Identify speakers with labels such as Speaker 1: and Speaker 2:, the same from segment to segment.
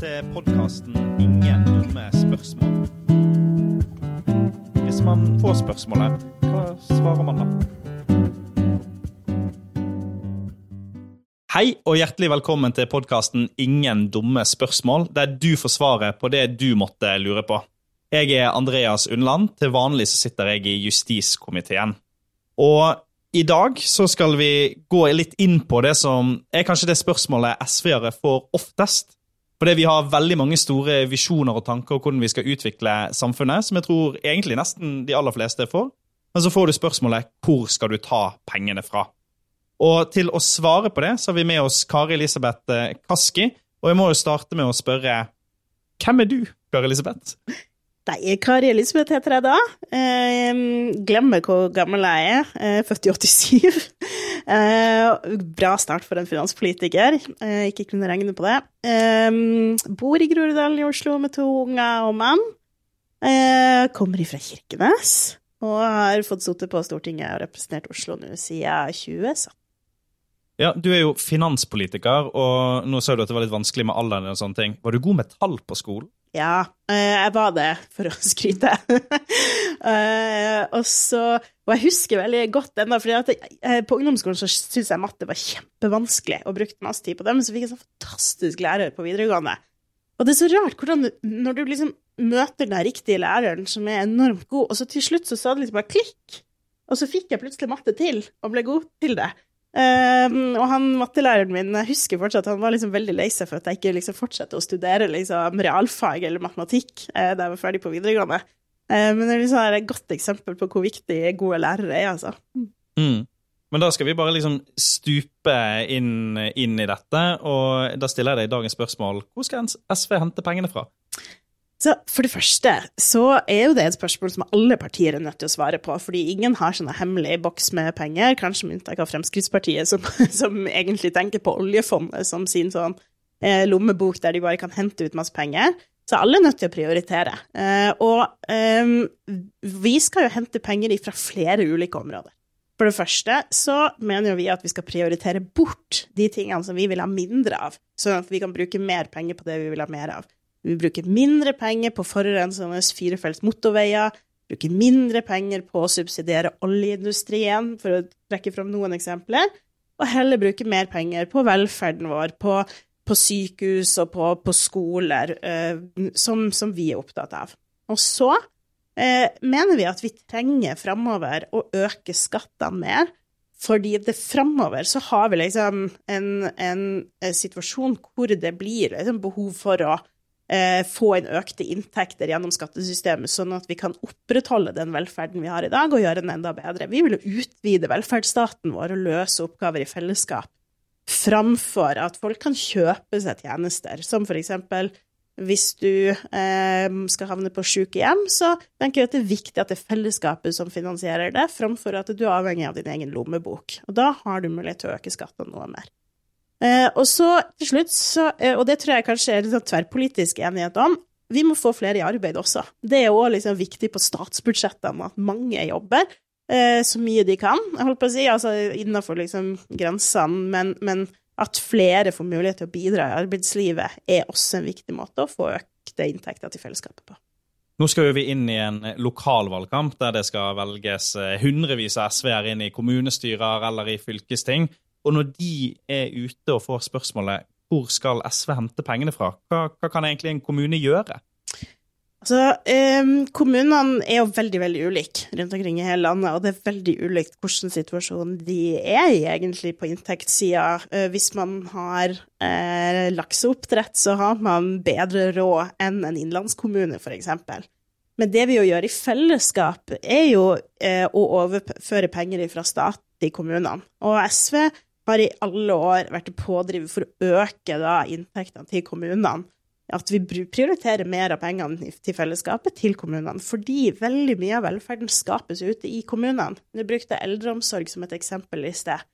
Speaker 1: til podkasten 'Ingen dumme spørsmål'. Hvis man får spørsmålet, hva svarer man da? Hei og hjertelig velkommen til podkasten 'Ingen dumme spørsmål', der du får svaret på det du måtte lure på. Jeg er Andreas Undland. Til vanlig så sitter jeg i justiskomiteen. Og i dag så skal vi gå litt inn på det som er kanskje det spørsmålet SV-ere får oftest. Fordi vi har veldig mange store visjoner og tanker om hvordan vi skal utvikle samfunnet, som jeg tror egentlig nesten de aller fleste får. Men så får du spørsmålet hvor skal du ta pengene fra? Og til å svare på det så har vi med oss Kari Elisabeth eh, Kaski. Og jeg må jo starte med å spørre hvem er du, Kari Elisabeth?
Speaker 2: Nei, Kari Elisabeth heter jeg da. Eh, glemmer hvor gammel jeg er. Eh, født i 87. Eh, bra start for en finanspolitiker. Eh, ikke kunne regne på det. Eh, bor i Groruddalen i Oslo med to unger og mann. Kommer ifra Kirkenes. Og har fått sittet på Stortinget og representert Oslo nå siden 2017.
Speaker 1: Ja, Du er jo finanspolitiker, og nå sa du at det var litt vanskelig med alderen. og sånne ting. Var du god med tall på skolen?
Speaker 2: Ja, eh, jeg var det, for å skryte. Eh, og så Og jeg husker veldig godt ennå, for på ungdomsskolen så syntes jeg matte var kjempevanskelig, og brukte masse tid på det, men så fikk jeg sånn fantastisk lærer på videregående. Og det er så rart hvordan når du liksom møter den riktige læreren som er enormt god, og så til slutt så sa det liksom bare klikk, og så fikk jeg plutselig matte til, og ble god til det. Um, og han mattelæreren min jeg husker fortsatt han var liksom veldig lei seg for at jeg ikke liksom fortsatte å studere liksom realfag eller matematikk uh, da jeg var ferdig på videregående. Uh, men det er liksom et godt eksempel på hvor viktig gode lærere er, altså.
Speaker 1: Mm. Men da skal vi bare liksom stupe inn, inn, i dette, og da stiller jeg deg dagens spørsmål. Hvor skal SV hente pengene fra?
Speaker 2: Så for det første så er jo det et spørsmål som alle partier er nødt til å svare på, fordi ingen har sånne hemmelige boks med penger, kanskje med unntak av Fremskrittspartiet, som, som, egentlig tenker på oljefondet som sin sånn eh, lommebok der de bare kan hente ut masse penger. Så alle er nødt til å prioritere. Eh, og eh, vi skal jo hente penger fra flere ulike områder. For det første så mener jo vi at vi skal prioritere bort de tingene som vi vil ha mindre av, sånn at vi kan bruke mer penger på det vi vil ha mer av. Vi bruker mindre penger på forurensende firefelts motorveier, bruker mindre penger på å subsidiere oljeindustrien, for å trekke fram noen eksempler, og heller bruke mer penger på velferden vår, på, på sykehus og på, på skoler, eh, som, som, vi er opptatt av. Og så eh, mener vi at vi trenger framover å øke skattene mer, fordi det framover så har vi liksom en, en, en eh, situasjon hvor det blir liksom behov for å få inn økte inntekter gjennom skattesystemet, sånn at vi kan opprettholde den velferden vi har i dag, og gjøre den enda bedre. Vi vil utvide velferdsstaten vår og løse oppgaver i fellesskap, framfor at folk kan kjøpe seg tjenester, som for eksempel hvis du eh, skal havne på sykehjem, så tenker jeg at det er viktig at det er fellesskapet som finansierer det, framfor at du er avhengig av din egen lommebok. Og da har du mulighet til å øke skattene noe mer. Eh, og så til slutt, så, eh, og det tror jeg kanskje er litt sånn tverrpolitisk enighet om, vi må få flere i arbeid også. Det er òg liksom viktig på statsbudsjettene at mange jobber eh, så mye de kan, jeg holdt på å si, altså innenfor liksom grensene, men, men, at flere får mulighet til å bidra i arbeidslivet, er også en viktig måte å få økte inntekter til fellesskapet på.
Speaker 1: Nå skal vi inn i en lokalvalgkamp der det skal velges hundrevis av SV-er inn i kommunestyrer eller i fylkesting. Og når de er ute og får spørsmålet hvor skal SV hente pengene fra, hva, hva kan egentlig en kommune gjøre?
Speaker 2: Altså, eh, Kommunene er jo veldig veldig ulike rundt omkring i hele landet, og det er veldig ulikt hvordan situasjonen de er i egentlig på inntektssida. Eh, hvis man har eh, lakseoppdrett, så har man bedre råd enn en innlandskommune, f.eks. Men det vi jo gjør i fellesskap, er jo eh, å overføre penger fra stat til kommunene. Og SV har i alle år vært pådriver for å øke da, inntektene til kommunene. At vi prioriterer mer av pengene til fellesskapet til kommunene. Fordi veldig mye av velferden skapes ute i kommunene. Du brukte eldreomsorg som et eksempel i sted.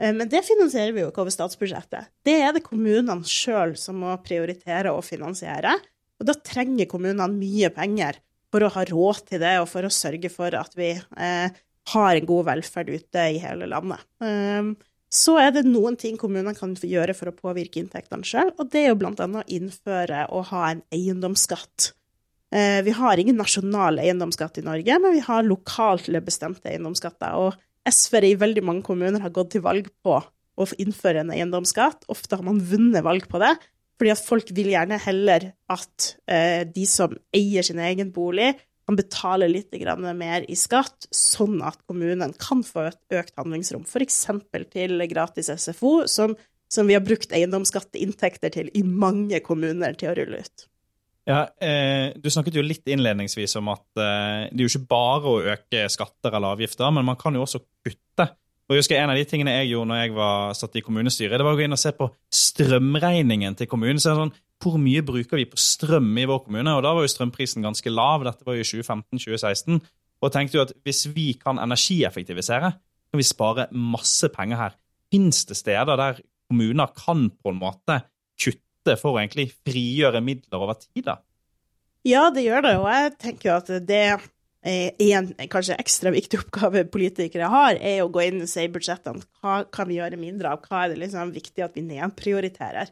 Speaker 2: Eh, men det finansierer vi jo ikke over statsbudsjettet. Det er det kommunene sjøl som må prioritere og finansiere. Og da trenger kommunene mye penger for å ha råd til det, og for å sørge for at vi eh, har en god velferd ute i hele landet. Eh, Så er det noen ting kommunene kan gjøre for å påvirke inntektene sjøl, og det er jo annet å innføre og ha en eiendomsskatt. Eh, vi har ingen nasjonal eiendomsskatt i Norge, men vi har lokalt bestemte eiendomsskatter. Og SV i veldig mange kommuner har gått til valg på å innføre en eiendomsskatt. Ofte har man vunnet valg på det, fordi at folk vil gjerne heller at eh, de som eier sin egen bolig, kan betale litt mer i skatt, sånn at kommunen kan få et økt handlingsrom, f.eks. til gratis SFO, som, som, vi har brukt eiendomsskatteinntekter til i mange kommuner til å rulle ut.
Speaker 1: Ja, eh, Du snakket jo litt innledningsvis om at eh, det er jo ikke bare å øke skatter eller avgifter, men man kan jo også kutte. Og jeg husker En av de tingene jeg gjorde når jeg var satt i kommunestyret, det var å gå inn og se på strømregningen til kommunen. Så sånn, Hvor mye bruker vi på strøm i vår kommune? Og Da var jo strømprisen ganske lav. Dette var jo 2015-2016. Og tenkte jo at hvis vi kan energieffektivisere, kan vi spare masse penger her. Fins det steder der kommuner kan på en måte kutte for å egentlig frigjøre midler over tid? da?
Speaker 2: Ja, det gjør det. Og jeg tenker jo at det en kanskje ekstra viktig oppgave politikere har, er å gå inn og se i budsjettene hva kan vi gjøre mindre av, hva er det liksom viktig at vi nedprioriterer.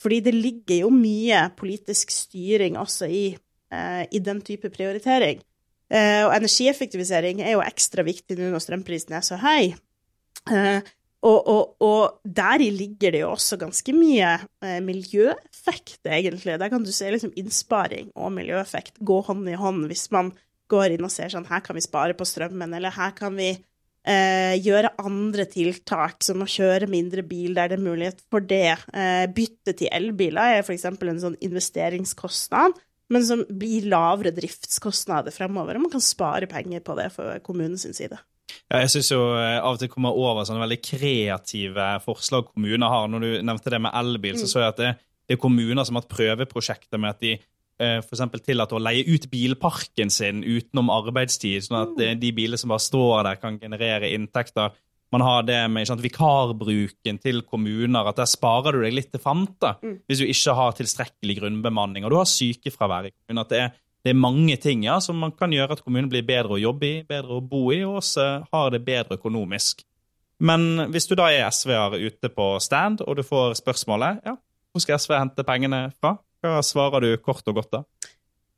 Speaker 2: Fordi det ligger jo mye politisk styring også i, eh, i den type prioritering. Eh, og energieffektivisering er jo ekstra viktig nå når strømprisen er så høy. Eh, og, og, og deri ligger det jo også ganske mye eh, miljøeffekt, egentlig. Der kan du se liksom innsparing og miljøeffekt gå hånd i hånd hvis man går inn og ser sånn her kan vi spare på strømmen, eller her kan vi eh, gjøre andre tiltak, som å kjøre mindre bil der det er mulighet for det. Eh, bytte til elbiler er f.eks. en sånn investeringskostnad, men som blir lavere driftskostnader fremover, og man kan spare penger på det for kommunens side.
Speaker 1: Ja, jeg syns jo eh, av og til kommer over sånne veldig kreative forslag kommuner har. Når du nevnte det med elbil, så mm. så jeg at det, det er kommuner som har hatt prøveprosjekter med at de f.eks. tillate å leie ut bilparken sin utenom arbeidstid, sånn at mm. de bilene som bare står der, kan generere inntekter. Man har det med sant, vikarbruken til kommuner, at der sparer du deg litt til fanta mm. hvis du ikke har tilstrekkelig grunnbemanning, og du har sykefravær i kommunen. At det er, det er mange ting ja, som man kan gjøre at kommunen blir bedre å jobbe i, bedre å bo i, og også har det bedre økonomisk. Men hvis du da er SV-er ute på stand, og du får spørsmålet ja, hvor skal SV hente pengene fra? Hva svarer du kort og godt da?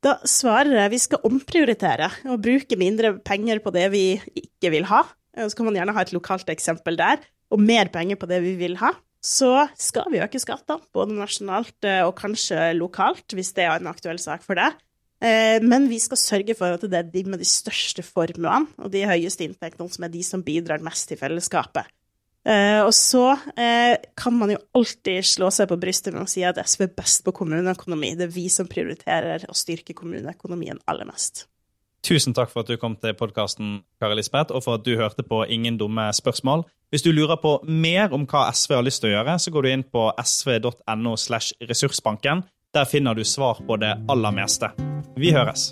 Speaker 2: Da svarer jeg vi skal omprioritere og bruke mindre penger på det vi ikke vil ha. Så kan man gjerne ha et lokalt eksempel der, og mer penger på det vi vil ha. Så skal vi øke skattene, både nasjonalt eh, og kanskje lokalt, hvis det er en aktuell sak for det. Eh, men vi skal sørge for at det er de med de største formuene og de høyeste inntektene som er de som bidrar mest til fellesskapet. Uh, og så uh, kan man jo alltid slå seg på brystet med å si at SV er best på kommuneøkonomi. Det er vi som prioriterer å styrke kommuneøkonomien aller mest.
Speaker 1: Tusen takk for at du kom til podkasten, Kari Lisbeth, og for at du hørte på Ingen dumme spørsmål. Hvis du lurer på mer om hva SV har lyst til å gjøre, så går du inn på sv.no slash ressursbanken. Der finner du svar på det aller meste. Vi høres.